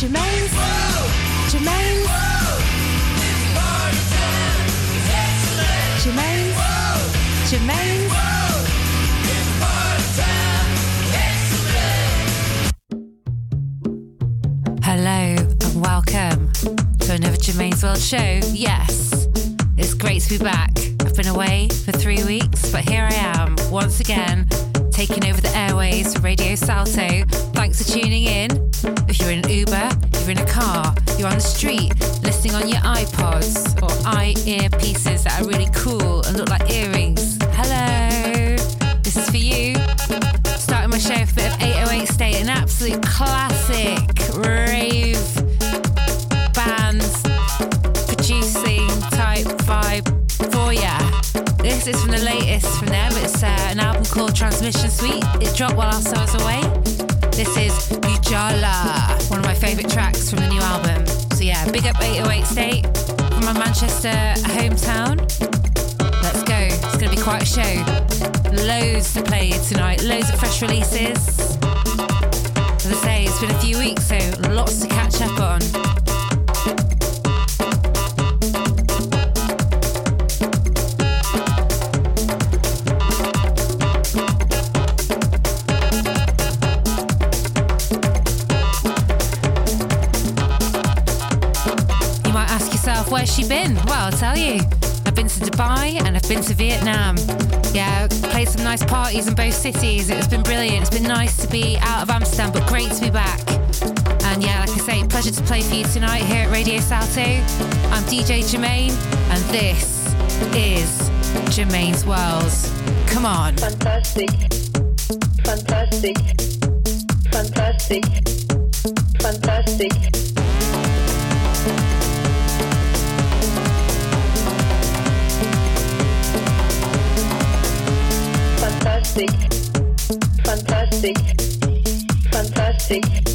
Germaine's. Germaine's. Germaine's. Germaine's. Hello and welcome to another Germaine's World show. Yes, it's great to be back. I've been away for three weeks, but here I am once again, taking over the airways for Radio Salto. Thanks for tuning in. If you're in an Uber, you're in a car, you're on the street, listening on your iPods or i earpieces that are really cool and look like earrings. Hello, this is for you. Starting my show with a bit of 808 State, an absolute classic rave is from the latest from them. It's uh, an album called Transmission Suite. It dropped while I was away. This is Ujala, one of my favourite tracks from the new album. So yeah, big up 808 State from my Manchester hometown. Let's go. It's going to be quite a show. Loads to play tonight. Loads of fresh releases. As I say, it's been a few weeks, so lots to catch up on. Dubai and I've been to Vietnam. Yeah, played some nice parties in both cities. It's been brilliant. It's been nice to be out of Amsterdam, but great to be back. And yeah, like I say, pleasure to play for you tonight here at Radio Salto. I'm DJ Germaine, and this is Germaine's World. Come on. Fantastic. Fantastic. Fantastic. Fantastic. Fantastic. Fantastic. Fantastic. Fantastic.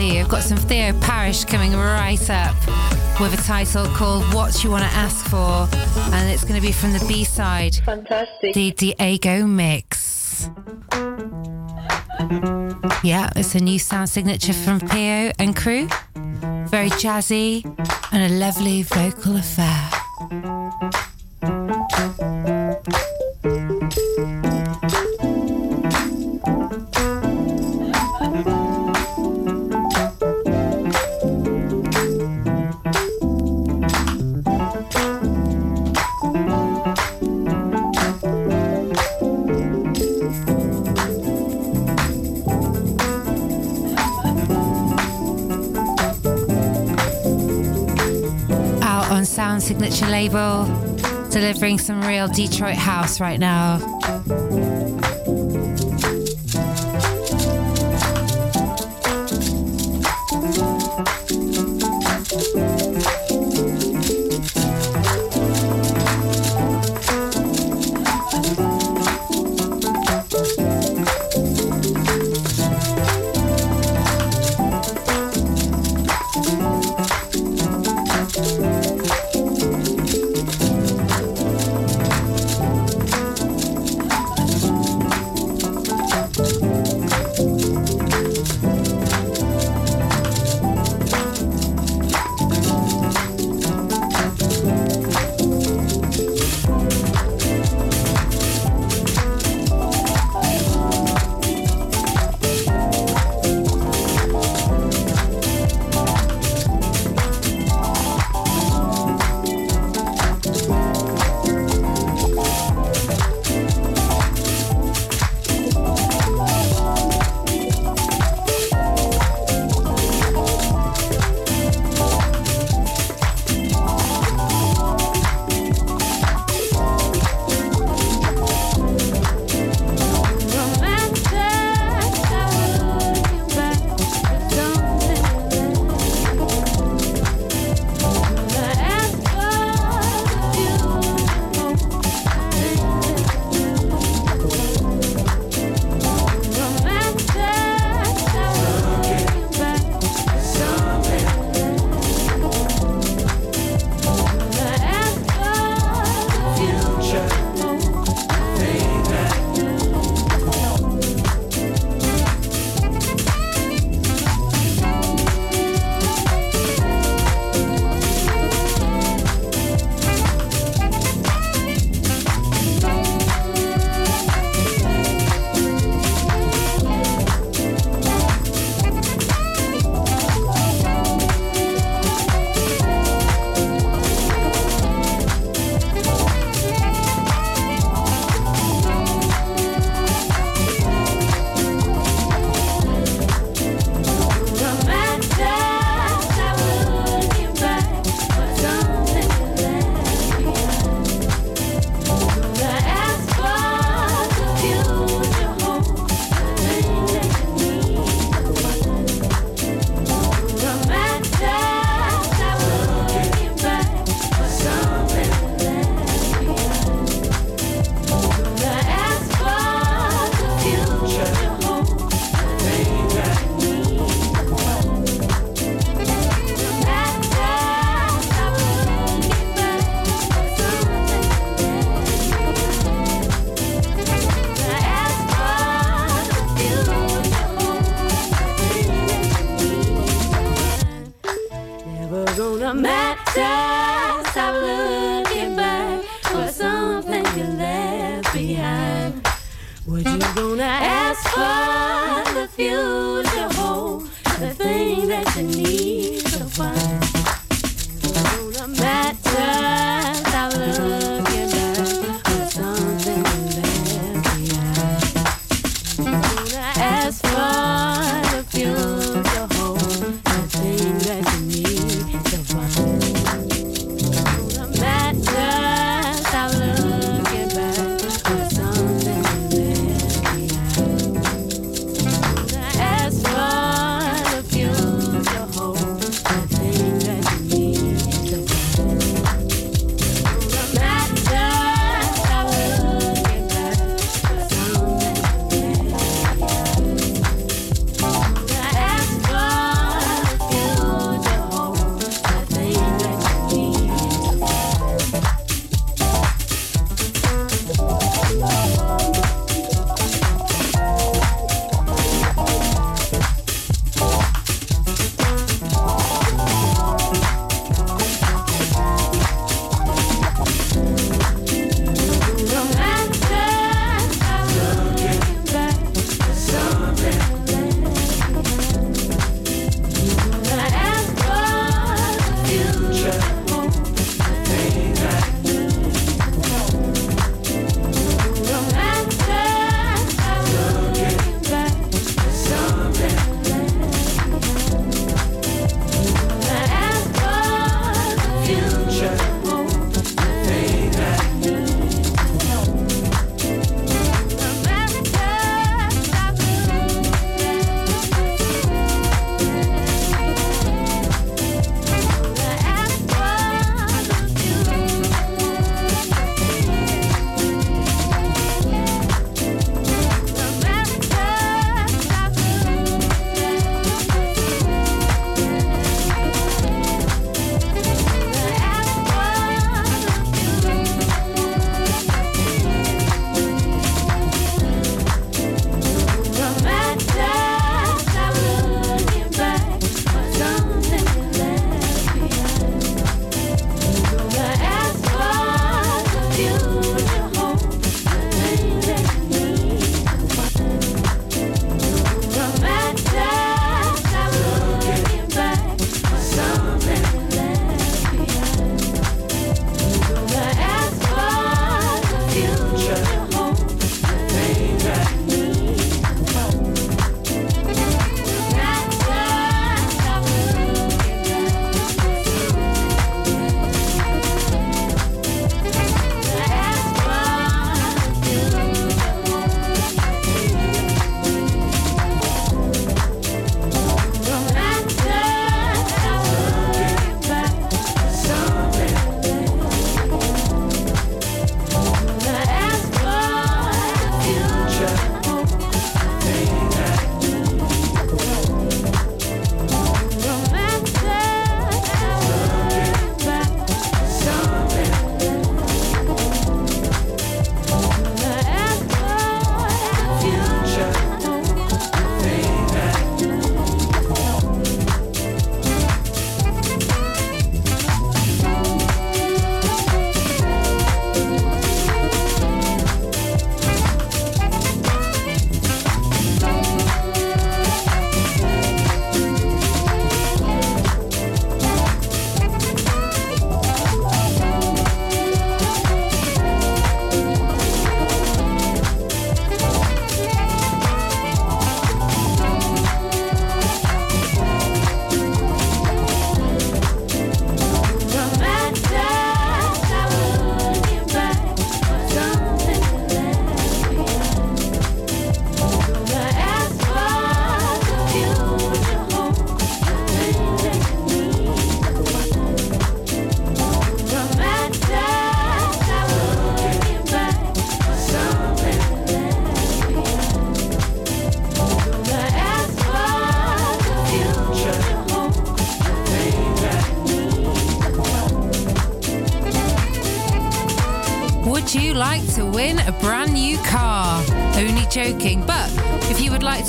You, I've got some Theo Parrish coming right up. with a title called What You Want to Ask For, and it's going to be from the B side, Fantastic. the Diego mix. Yeah, it's a new sound signature from Pio and crew. Very jazzy and a lovely vocal affair. Delivering some real Detroit house right now.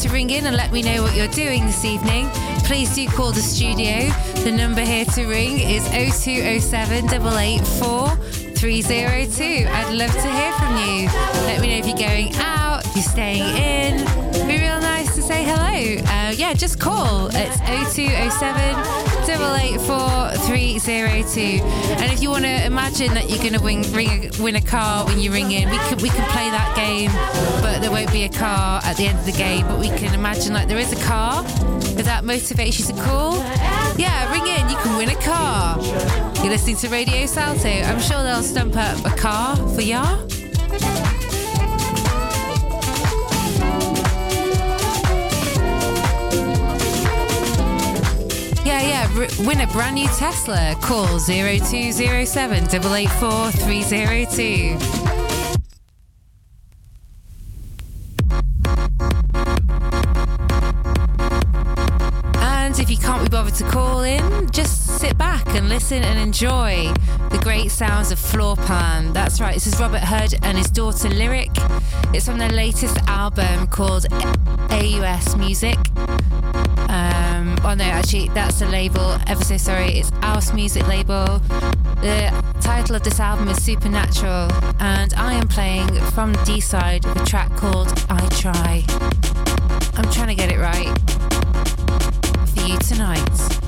To ring in and let me know what you're doing this evening, please do call the studio. The number here to ring is 0207 884 302. I'd love to hear from you. Let me know if you're going out, if you're staying in. Be real nice say hello. Uh, yeah, just call. It's 0207 302. And if you want to imagine that you're going to win, ring, win a car when you ring in, we can, we can play that game, but there won't be a car at the end of the game. But we can imagine like there is a car. If that motivates you to call, yeah, ring in. You can win a car. You're listening to Radio Salto. I'm sure they'll stump up a car for ya. Win a brand new Tesla. Call 0207 884 302. And if you can't be bothered to call in, just sit back and listen and enjoy the great sounds of Floorplan. That's right, this is Robert Hood and his daughter Lyric. It's from their latest album called AUS Music. Oh no, actually, that's the label. Ever so sorry, it's House Music label. The title of this album is Supernatural, and I am playing from the D side a track called I Try. I'm trying to get it right for you tonight.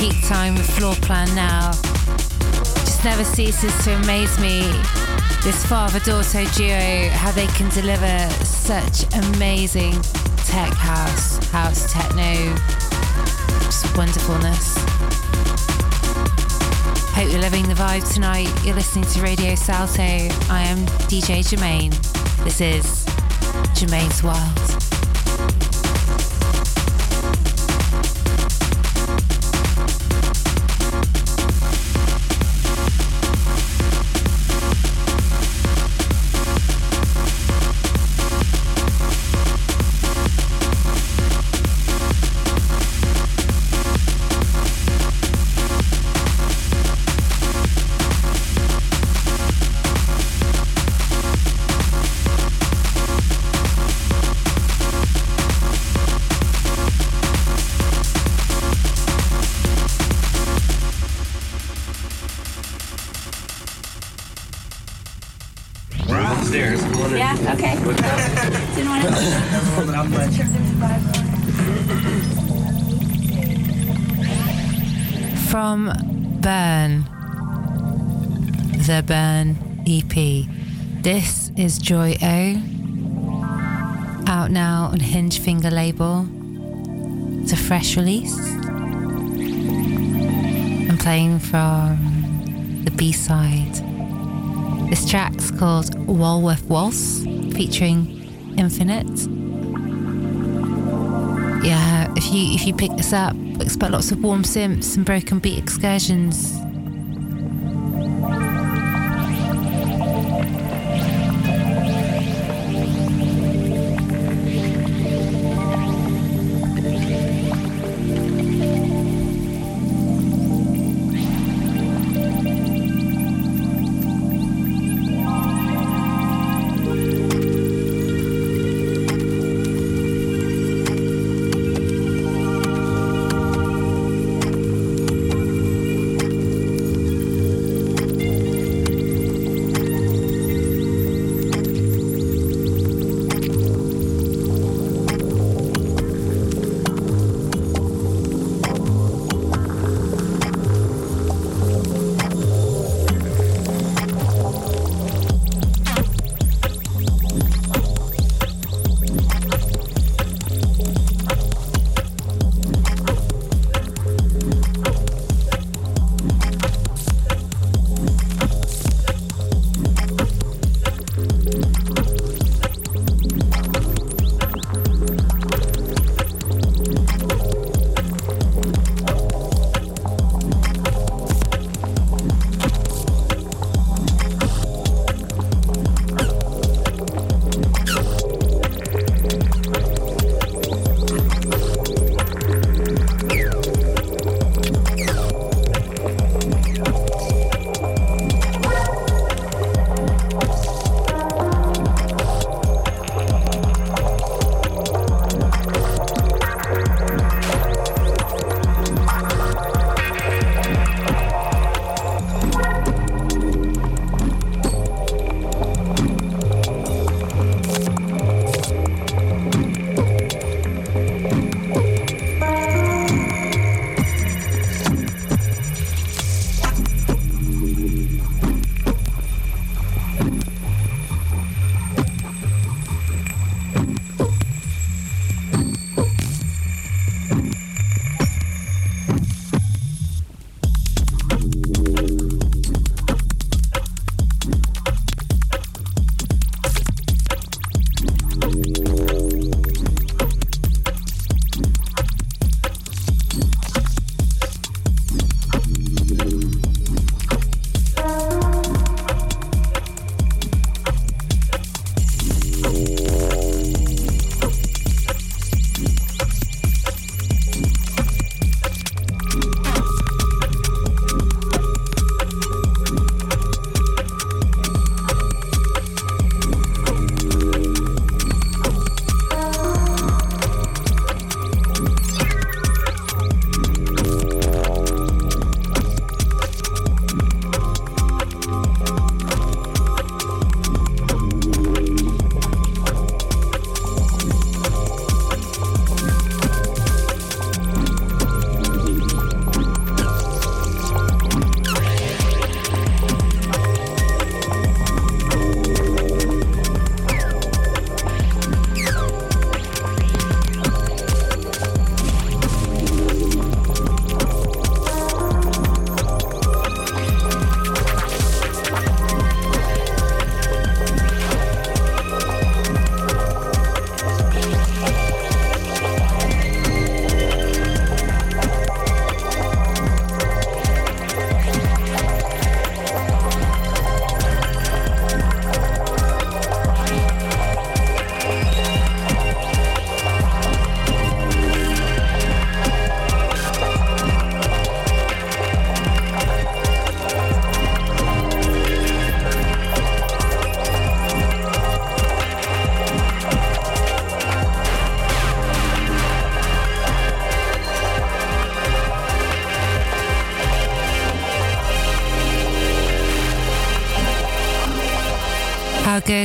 Peak time with floor plan now. Just never ceases to amaze me. This father-daughter duo, how they can deliver such amazing tech house, house techno, just wonderfulness. Hope you're loving the vibe tonight. You're listening to Radio Salto. I am DJ Germaine. This is Germaine's World. Is Joy O. Out now on Hinge Finger label. It's a fresh release. I'm playing from the B side. This track's called Walworth Waltz, featuring Infinite. Yeah, if you if you pick this up, expect lots of warm synths and broken beat excursions.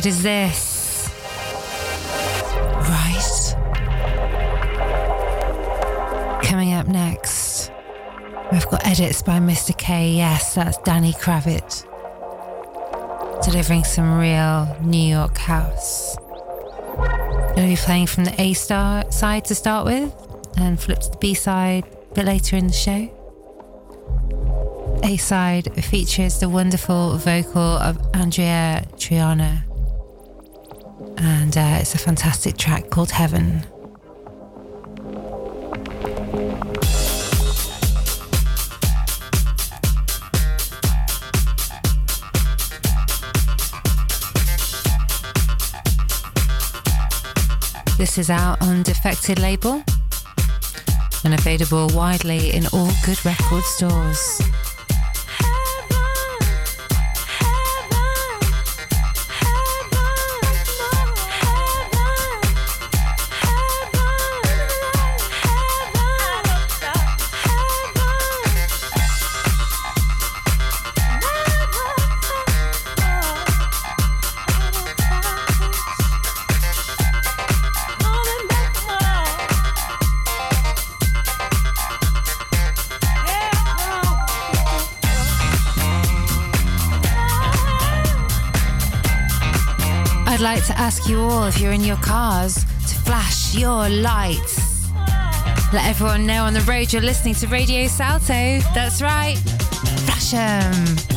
Good is this? Right. Coming up next, we've got edits by Mr. K. Yes, that's Danny Krivit. Delivering some real New York house. To be playing from the A star side to start with, and flip to the B side a bit later in the show. A side features the wonderful vocal of Andreya Triana, and uh, it's a fantastic track called Heaven. This is out on Defected label and available widely in all good record stores. You all if you're in your cars to flash your lights. Let everyone know on the road you're listening to Radio Salto. That's right. Flash them.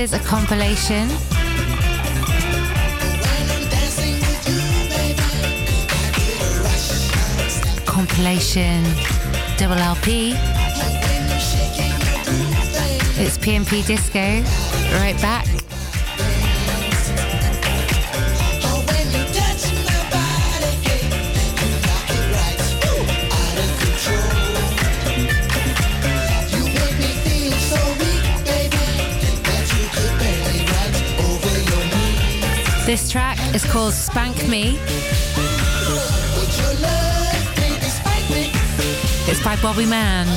Is a compilation. Compilation double LP. It's PMP Disco. Right back. Track is called Spank Me. It's by Bobby Mann.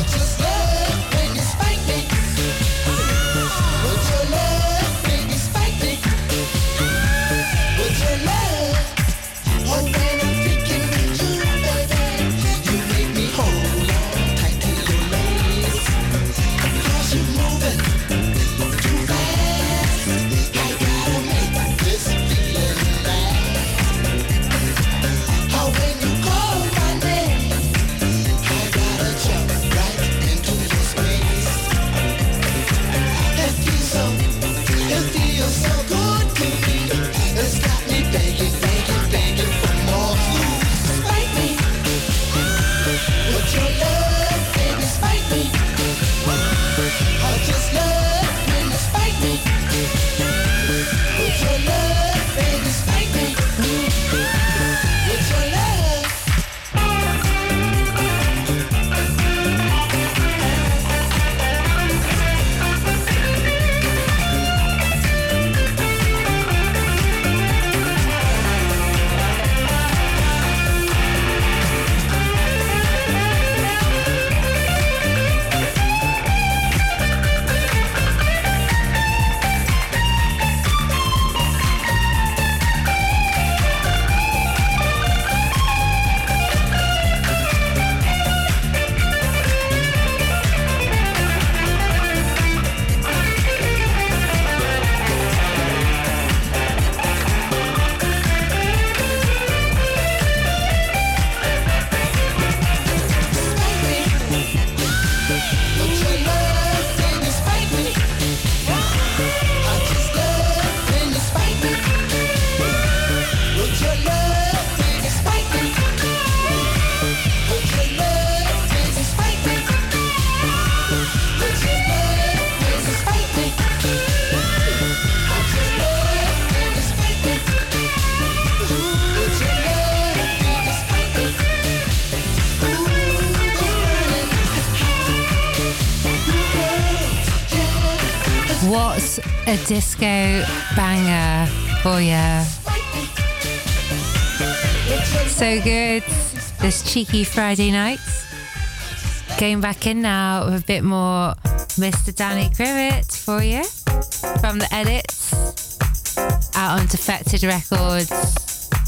A disco banger for you? So good. This cheeky Friday night. Going back in now with a bit more Mr. Danny Krivit for you from the edits out on Defected Records.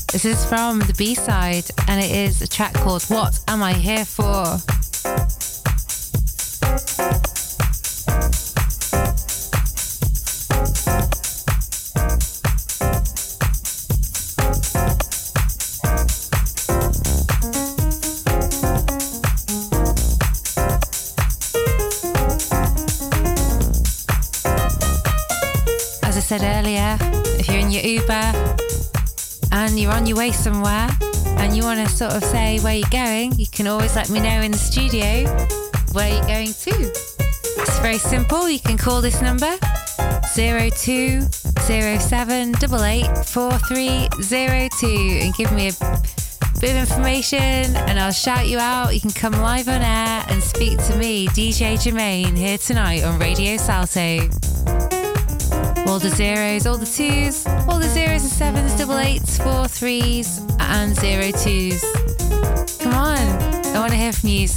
This is from the B side and it is a track called What Am I Here For? And you're on your way somewhere and you want to sort of say where you're going, you can always let me know in the studio where you're going to. It's very simple. You can call this number 0207884302 and give me a bit of information and I'll shout you out. You can come live on air and speak to me, DJ Germaine, here tonight on Radio Salto. All the zeros, all the twos, all the zeros and sevens, double eights, four threes, and zero twos. Come on, I want to hear from you.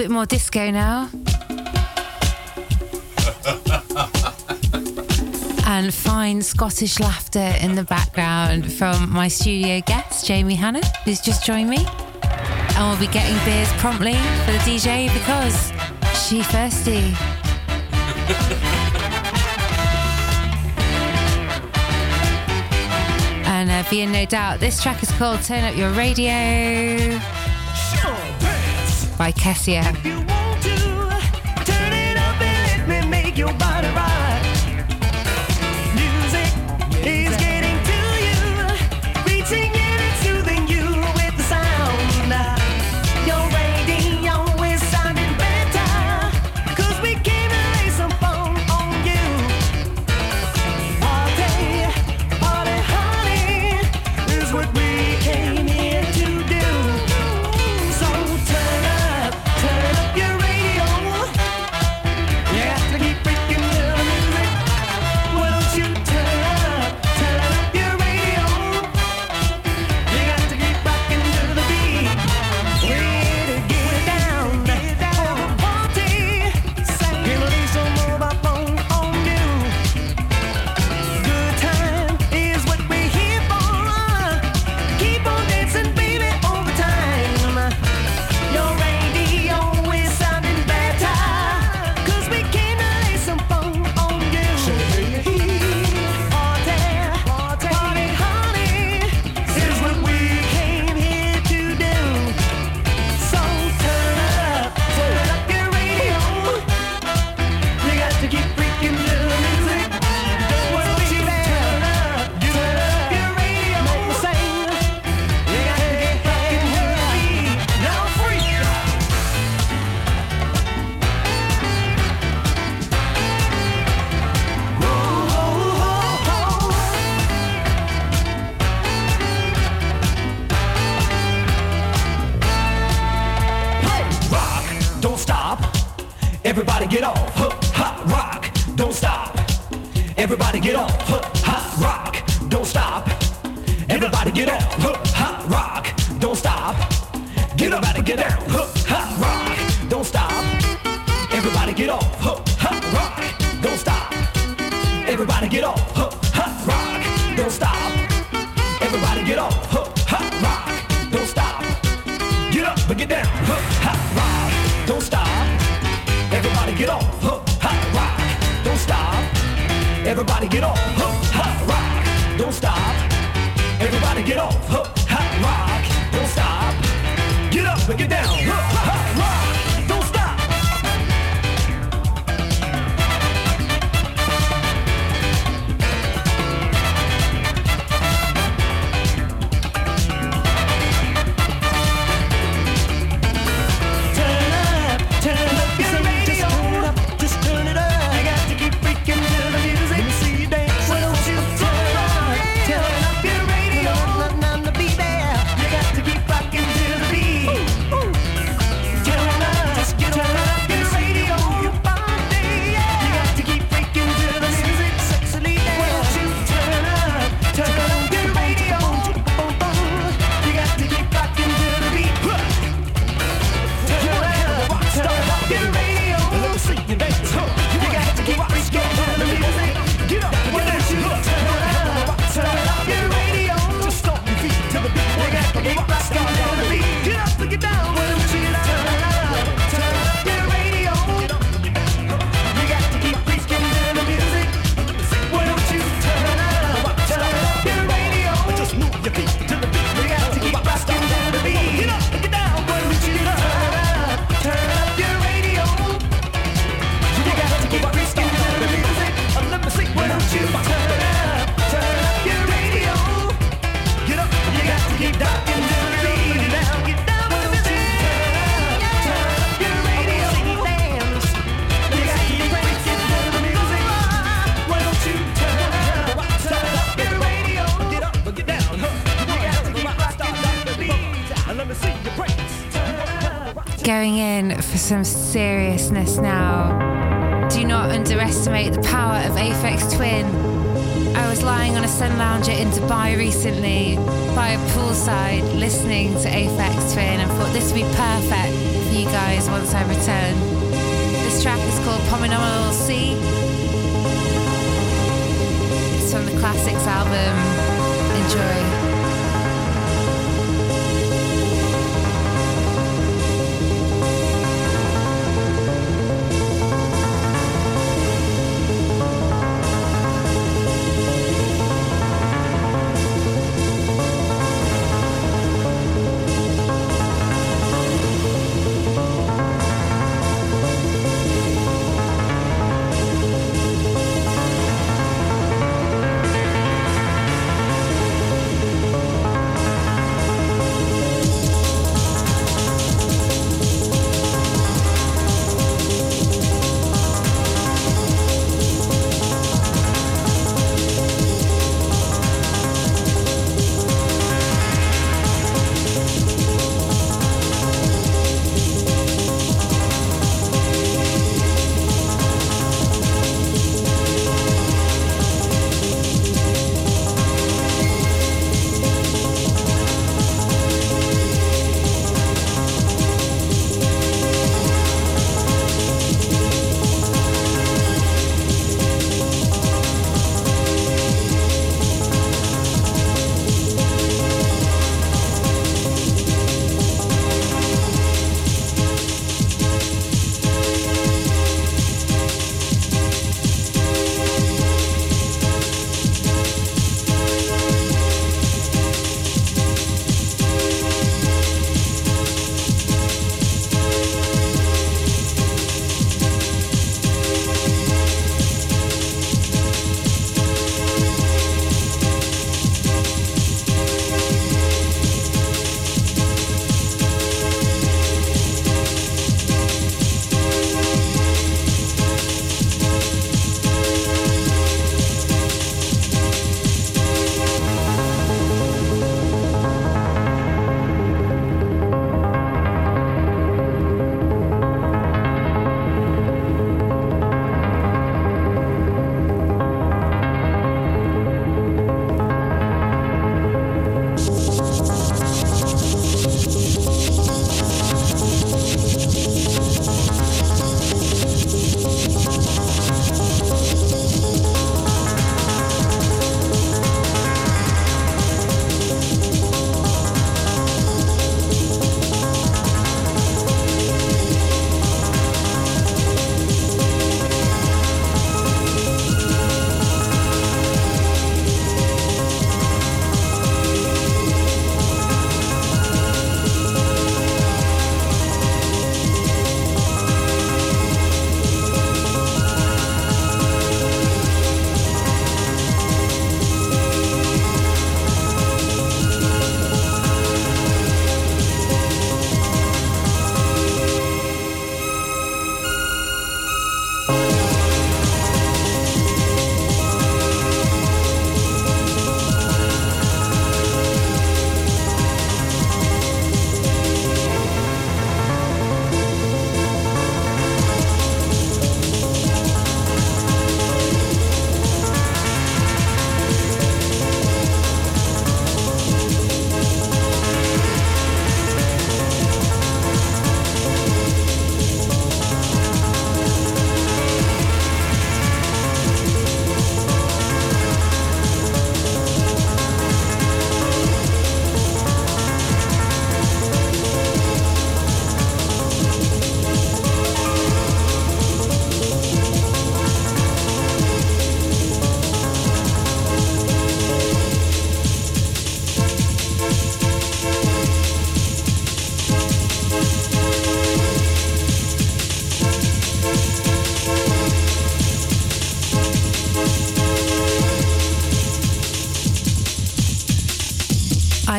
Bit more disco now. and fine Scottish laughter in the background from my studio guest, Jamie Hannon, who's just joined me. And we'll be getting beers promptly for the DJ because she thirsty. and uh, be in no doubt, this track is called Turn Up Your Radio by Kessia. Some lounger in Dubai recently by a poolside listening to Aphex Twin and thought this would be perfect for you guys once I return. This track is called Polynomial C. It's from the Classics album. Enjoy.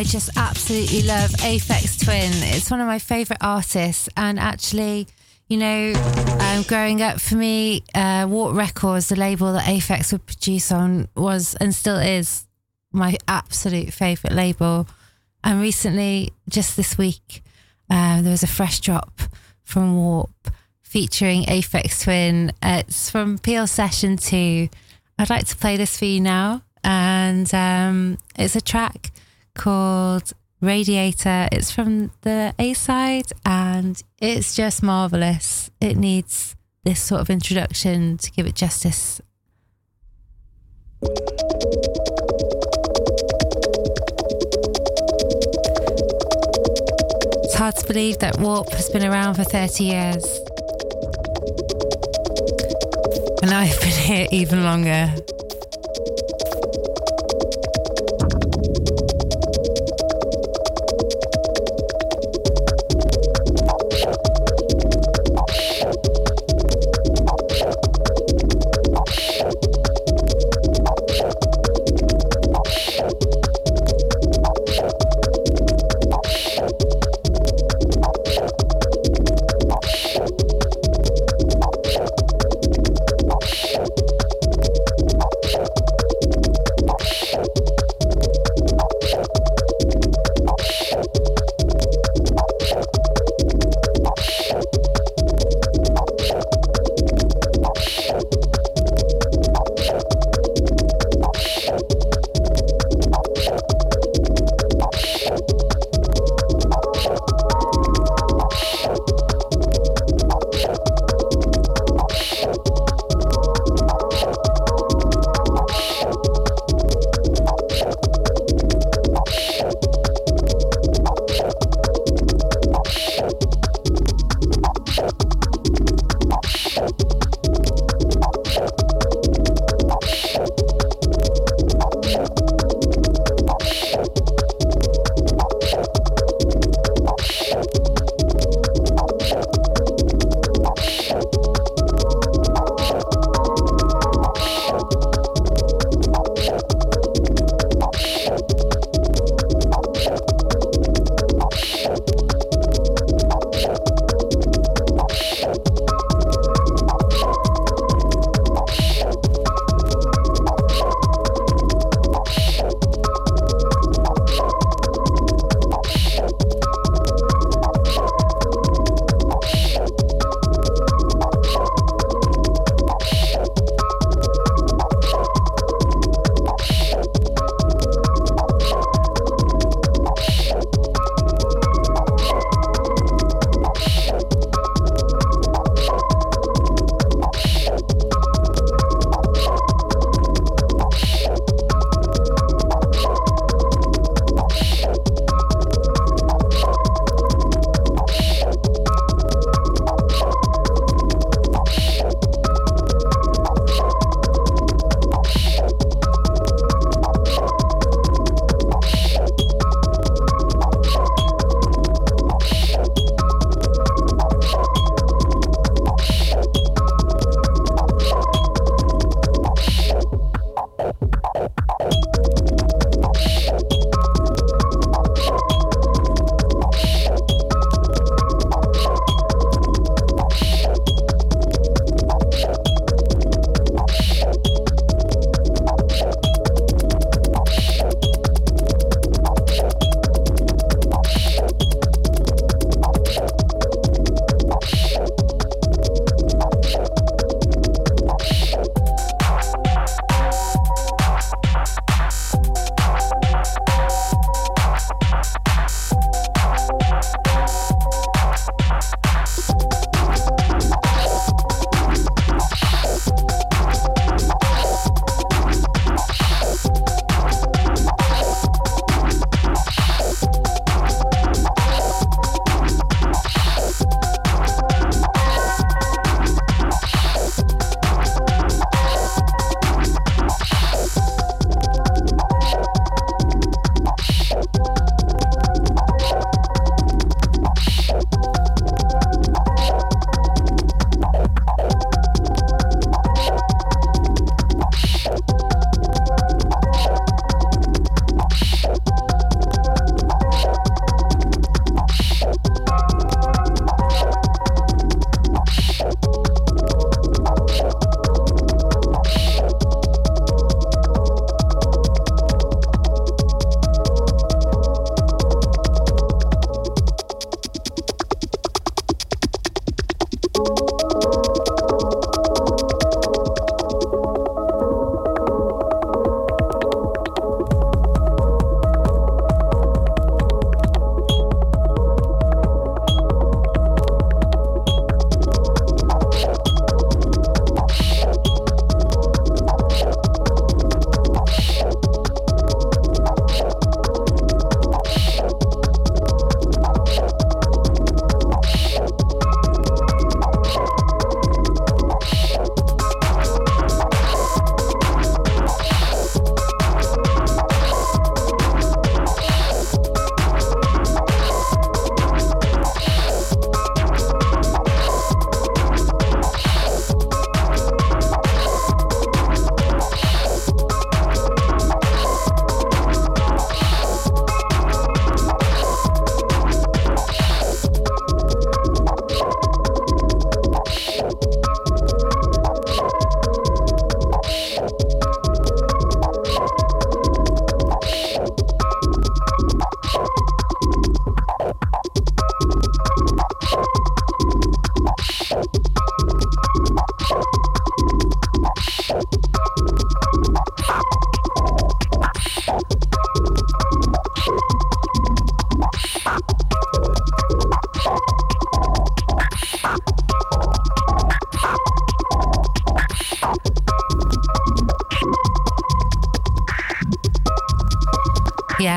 I just absolutely love Aphex Twin. It's one of my favorite artists, and actually, you know, um, growing up for me, uh, Warp Records, the label that Aphex would produce on, was and still is my absolute favorite label. And recently, just this week, uh, there was a fresh drop from Warp featuring Aphex Twin. It's from Peel Session 2. I'd like to play this for you now. And um, it's a track called Radiator. It's from the A side and it's just marvelous. It needs this sort of introduction to give it justice. It's hard to believe that Warp has been around for 30 years. And I've been here even longer.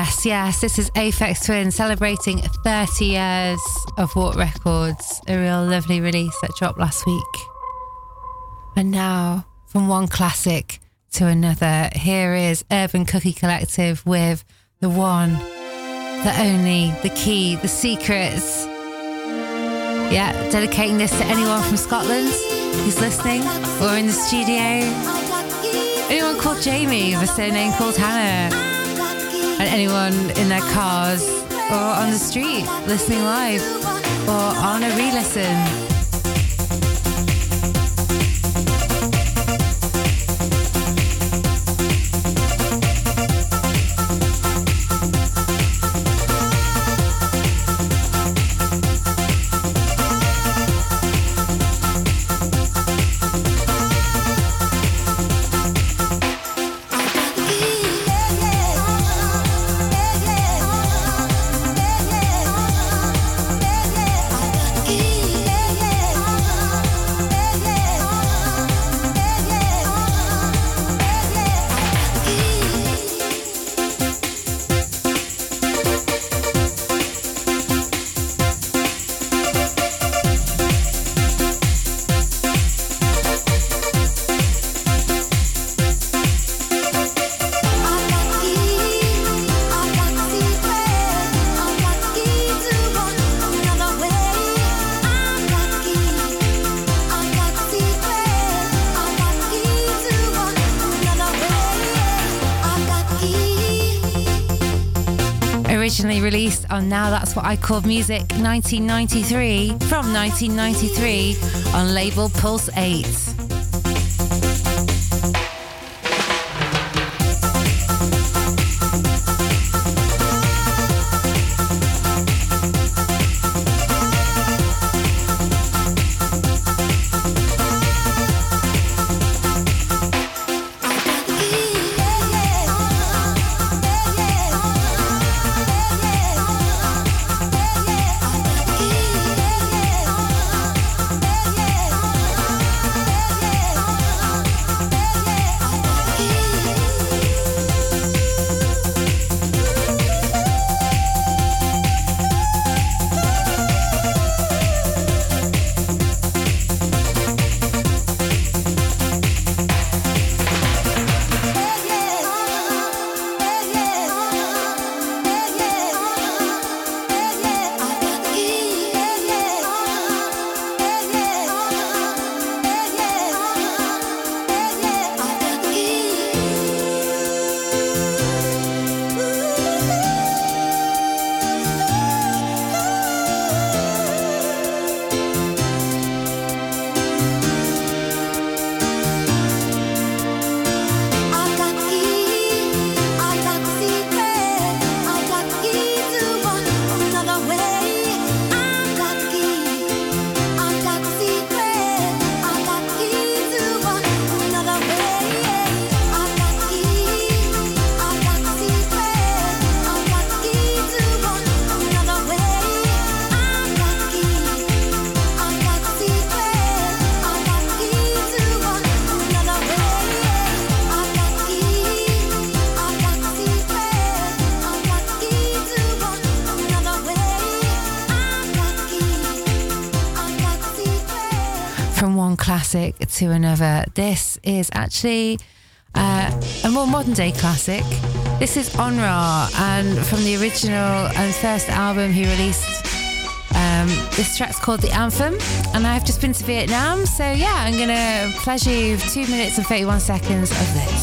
Yes, yes. This is Aphex Twin celebrating 30 years of Warp Records. A real lovely release that dropped last week. And now, from one classic to another, here is Urban Cookie Collective with the one, the only, the key, the secrets. Yeah, dedicating this to anyone from Scotland who's listening or in the studio. Anyone called Jamie with a surname called Hannah and anyone in their cars or on the street listening live or on a re listen. On Now That's What I Call Music 1993 from 1993 on label Pulse 8. To another. This is actually uh, a more modern day classic. This is Onra, and from the original and first album he released. Um, this track's called The Anthem, and I've just been to Vietnam, so yeah, I'm gonna pleasure you two minutes and 31 seconds of this.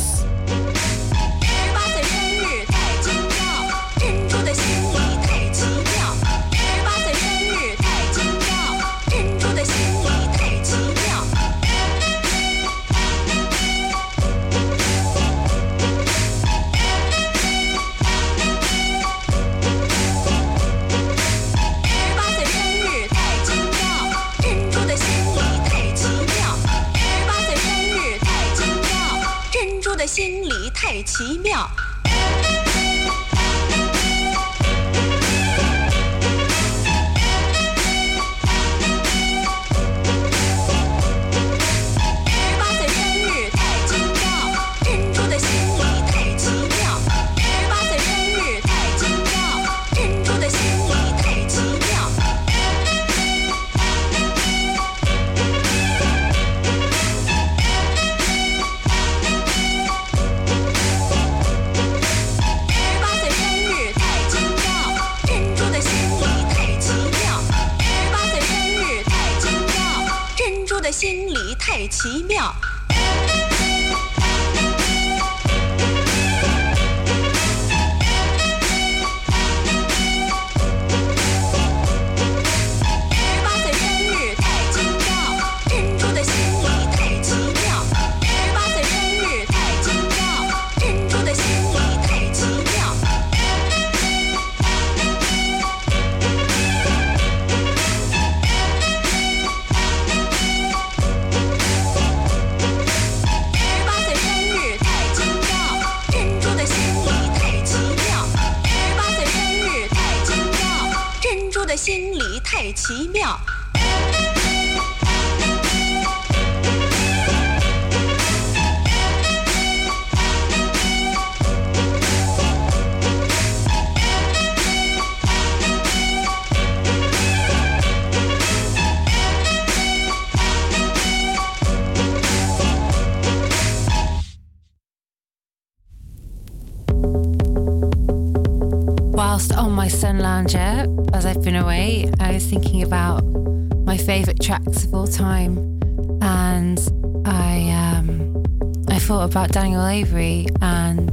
Tracks of all time, and I um, I thought about Daniel Avery and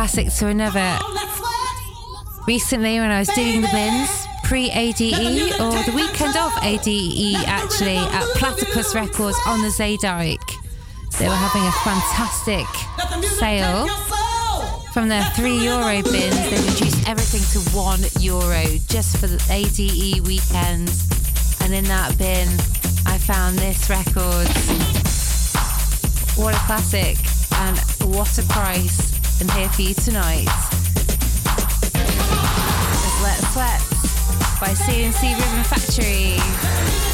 classic to another. Recently, when I was doing the bins, pre ADE or the weekend of ADE, actually, at Platypus Records on the Zeedijk, they were having a fantastic sale. From their three euro bins, they reduced everything to one euro just for the ADE weekend. And in that bin, I found this record. What a classic and what a price. And here for you tonight. Is Let Sweat by CNC Ribbon Factory.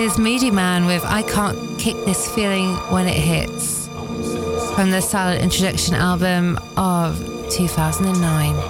Is Moodymann with I Can't Kick This Feeling When It Hits from the Silent Introduction album of 2009.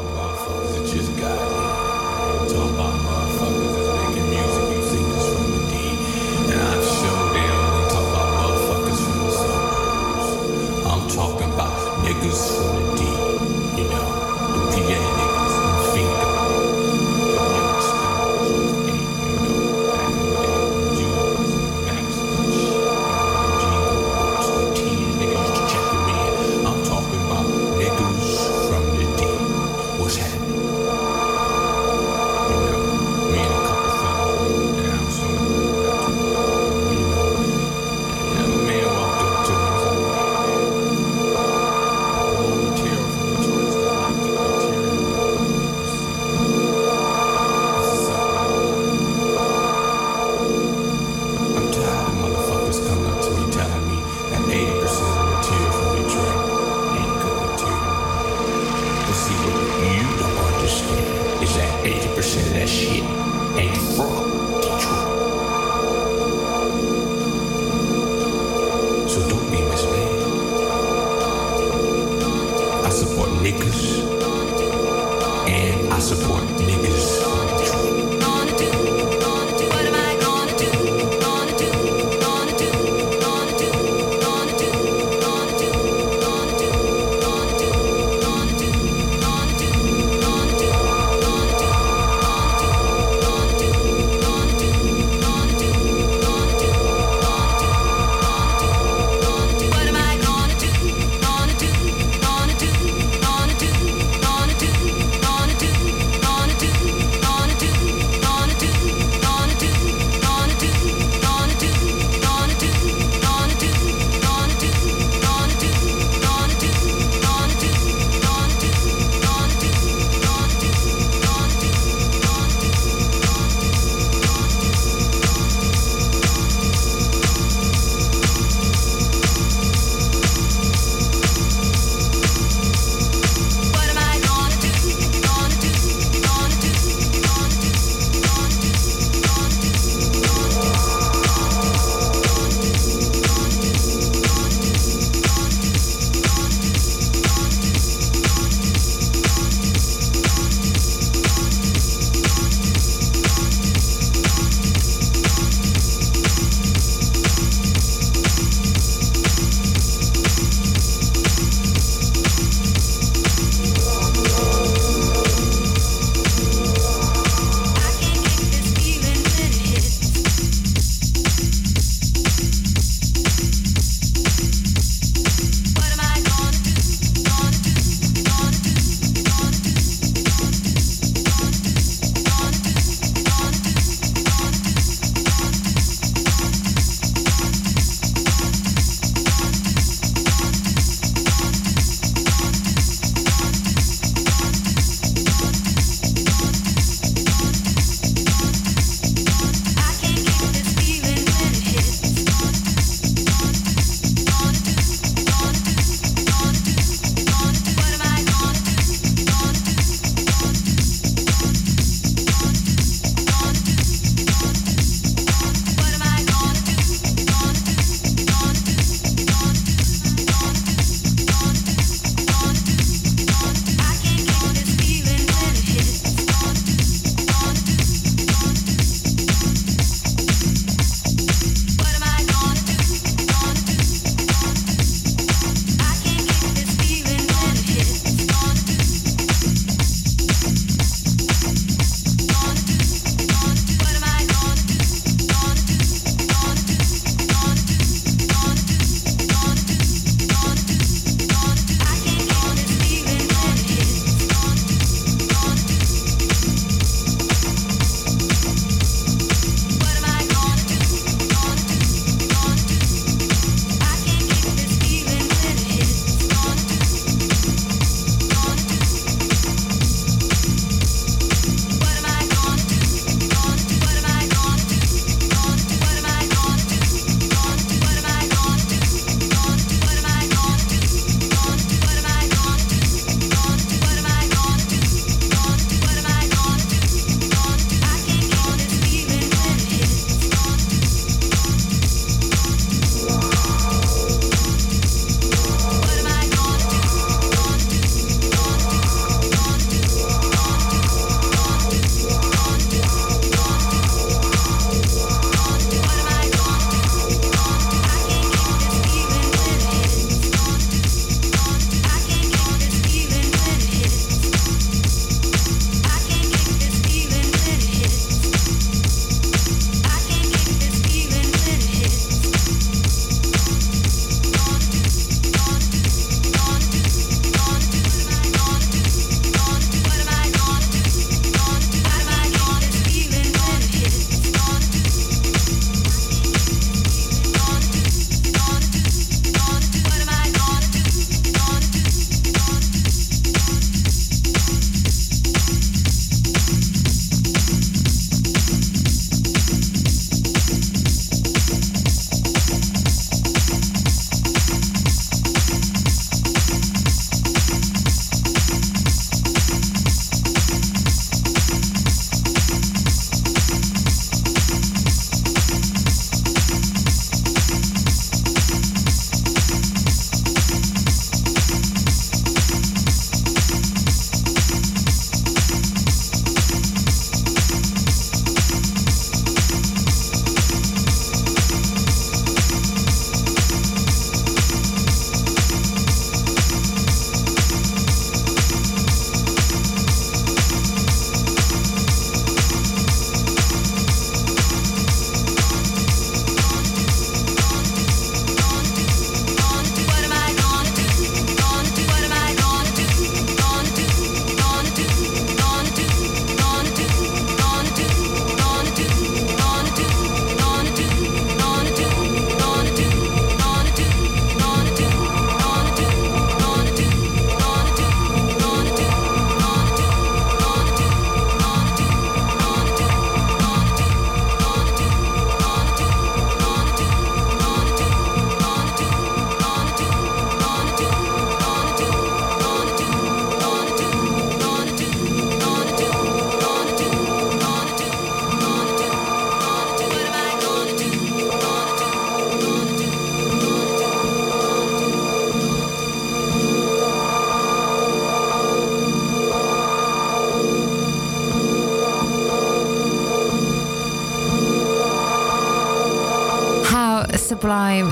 Support niggas.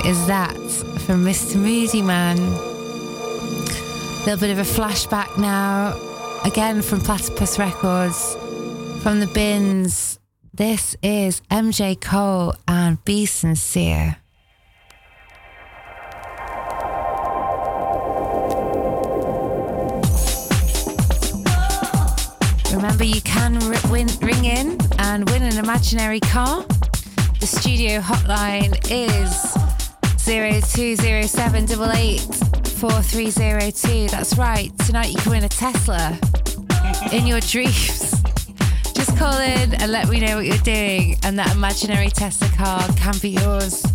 Is that from Mr. Moodymann. A little bit of a flashback now, again from Platypus Records, from the bins. This is MJ Cole and Be Sincere. Remember, you can win, ring in and win an imaginary car. The studio hotline is 0207884302. That's right. Tonight you can win a Tesla in your dreams. Just call in and let me know what you're doing, and that imaginary Tesla car can be yours.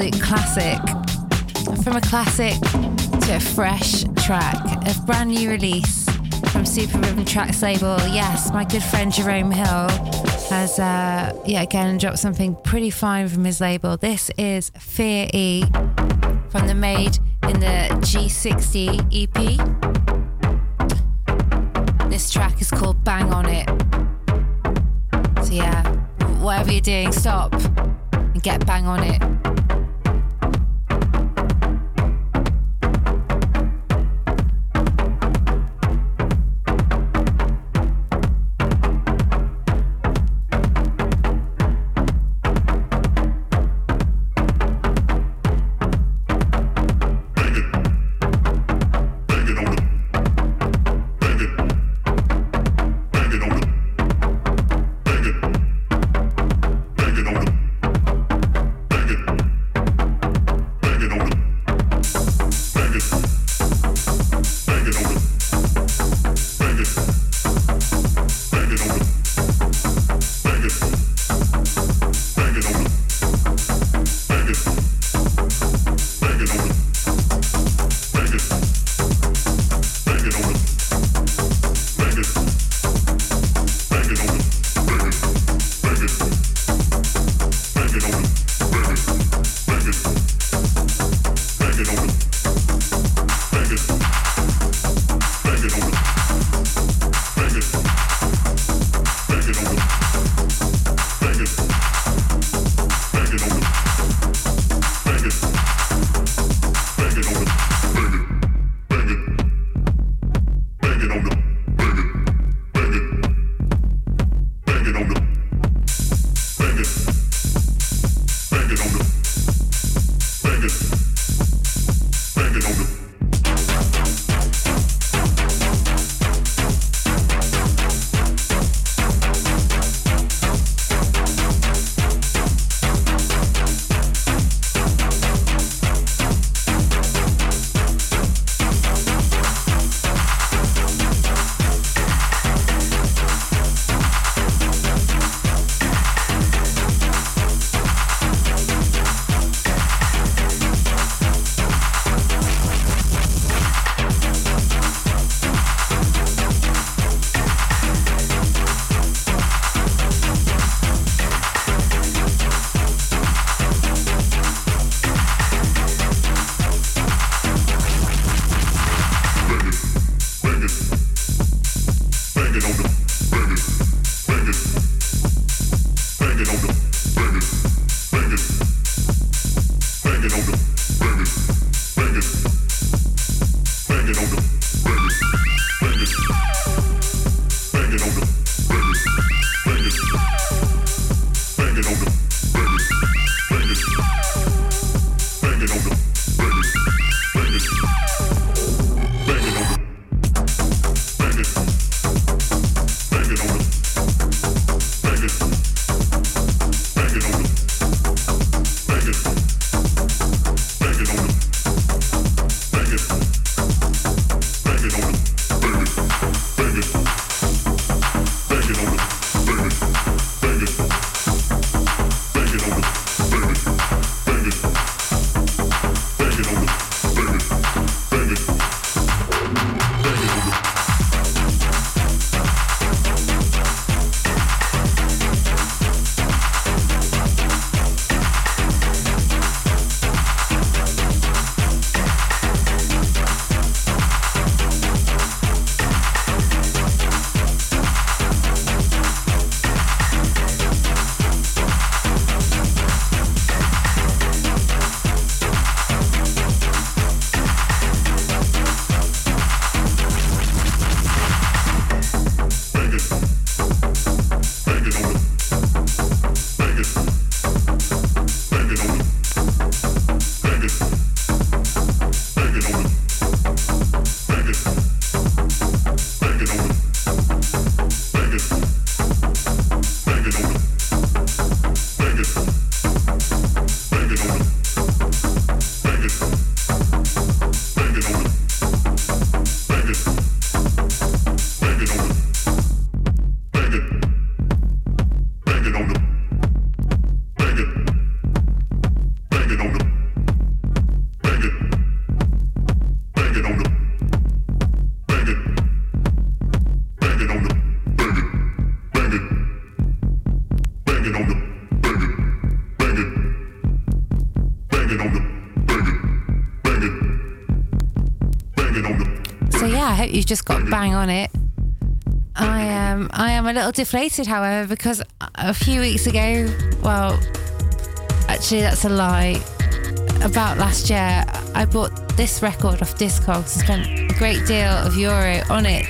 Absolute classic. From a classic to a fresh track, a brand new release from Super Rhythm Trax label. Yes, my good friend Jerome Hill has, uh, yeah, again, dropped something pretty fine from his label. This is Fear E from the Made in the G60 EP. This track is called Bang On It. So, yeah, whatever you're doing, stop and get bang on it. Hope you've just got bang on it. I am I am a little deflated, however, because a few weeks ago, well, actually that's a lie. About last year, I bought this record off Discogs, spent a great deal of euro on it.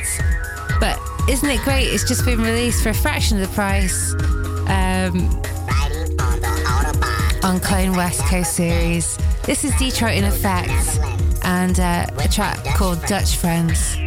But isn't it great? It's just been released for a fraction of the price. Um, on Clone West Coast series. This is Detroit in Effect and uh, a track called Dutch Friends.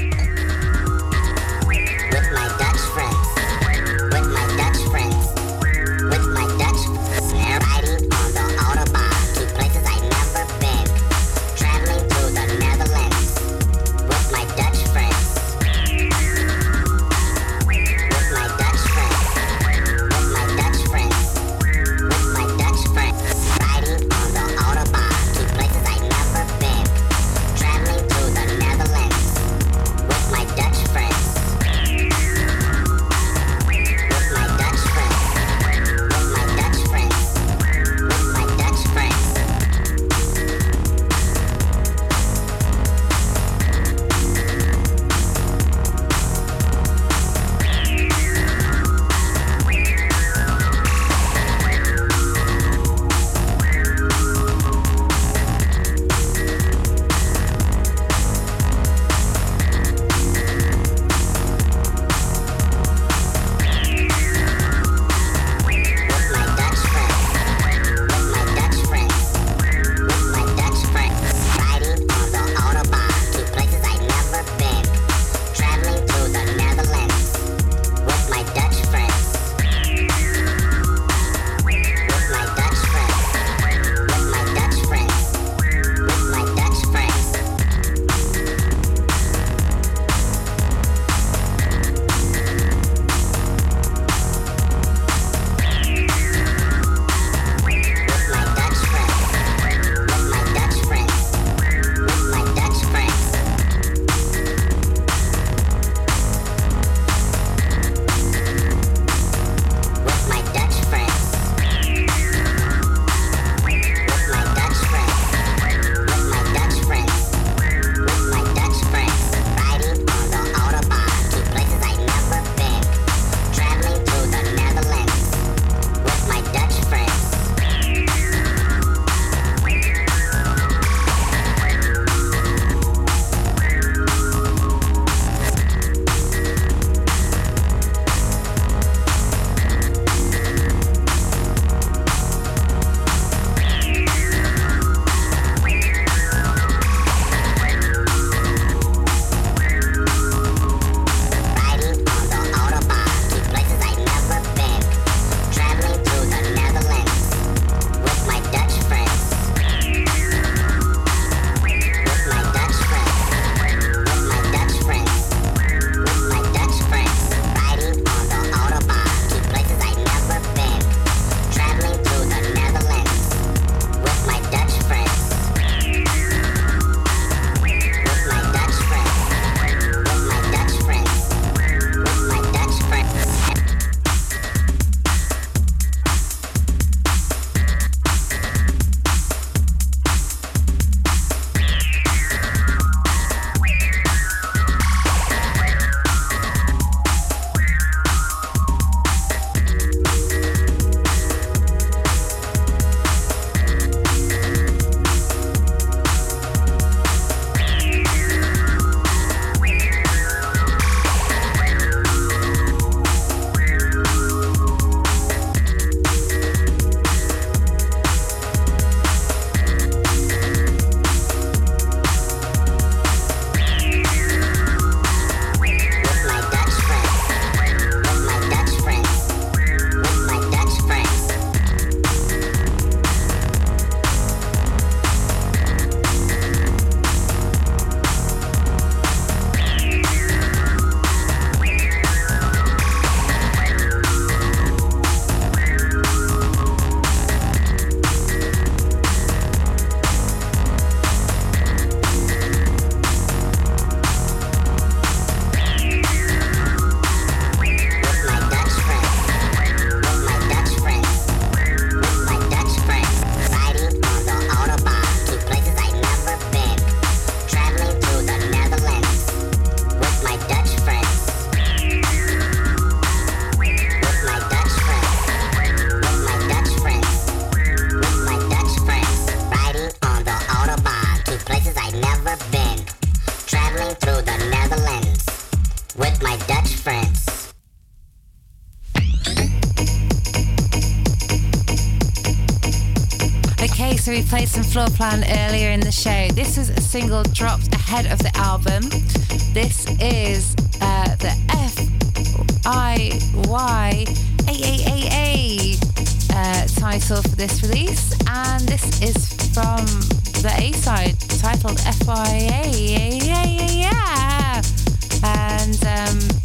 Played some Floorplan earlier in the show. This is a single dropped ahead of the album. This is uh, the F I Y A A A A uh, title for this release, and this is from the A side titled F Y A A and um,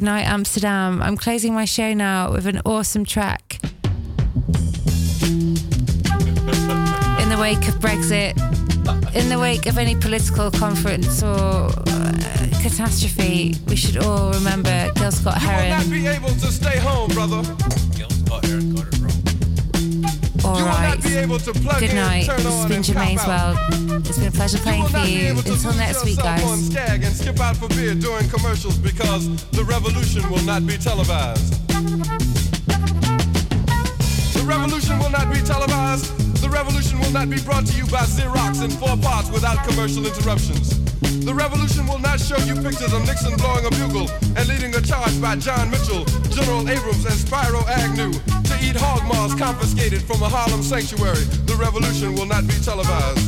Goodnight Amsterdam. I'm closing my show now with an awesome track. In the wake of Brexit, in the wake of any political conference or uh, catastrophe, we should all remember Gil Scott You will not Heron. be able to stay home, brother. All You will right. not be able to plug Good night. This has been Germaine's. World. It's been a pleasure playing for you. Until next week, on guys. And skip out for beer during commercials because the revolution will not be televised. The revolution will not be televised. The revolution will not be brought to you by Xerox in four parts without commercial interruptions. The revolution will not show you pictures of Nixon blowing a bugle and leading a charge by John Mitchell, General Abrams, and Spiro Agnew eat hog maws confiscated from a Harlem sanctuary. The revolution will not be televised.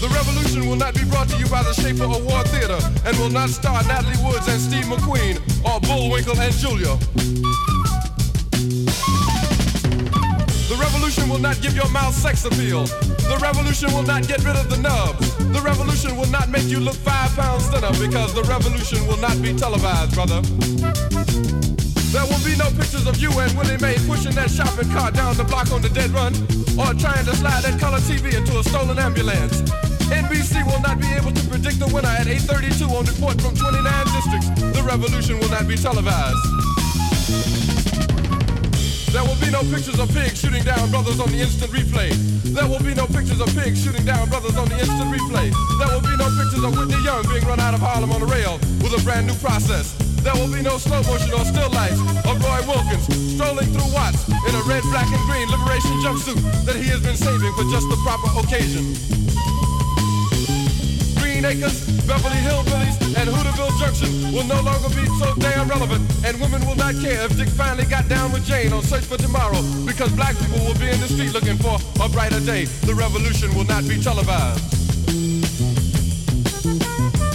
The revolution will not be brought to you by the Schaefer Award Theater and will not star Natalie Woods and Steve McQueen or Bullwinkle and Julia. The revolution will not give your mouth sex appeal. The revolution will not get rid of the nubs. The revolution will not make you look five pounds thinner because the revolution will not be televised, brother. There will be no pictures of you and Willie Mae pushing that shopping cart down the block on the dead run or trying to slide that color TV into a stolen ambulance. NBC will not be able to predict the winner at 8.32 on report from 29 districts. The revolution will not be televised. There will be no pictures of pigs shooting down brothers on the instant replay. There will be no pictures of pigs shooting down brothers on the instant replay. There will be no pictures of Whitney Young being run out of Harlem on a rail with a brand new process. There will be no slow motion or still life of Roy Wilkins strolling through Watts in a red, black, and green liberation jumpsuit that he has been saving for just the proper occasion. Green Acres, Beverly Hillbillies, and Hooterville Junction will no longer be so damn relevant, and women will not care if Dick finally got down with Jane on Search for Tomorrow, because black people will be in the street looking for a brighter day. The revolution will not be televised.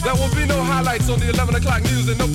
There will be no highlights on the 11 o'clock news and no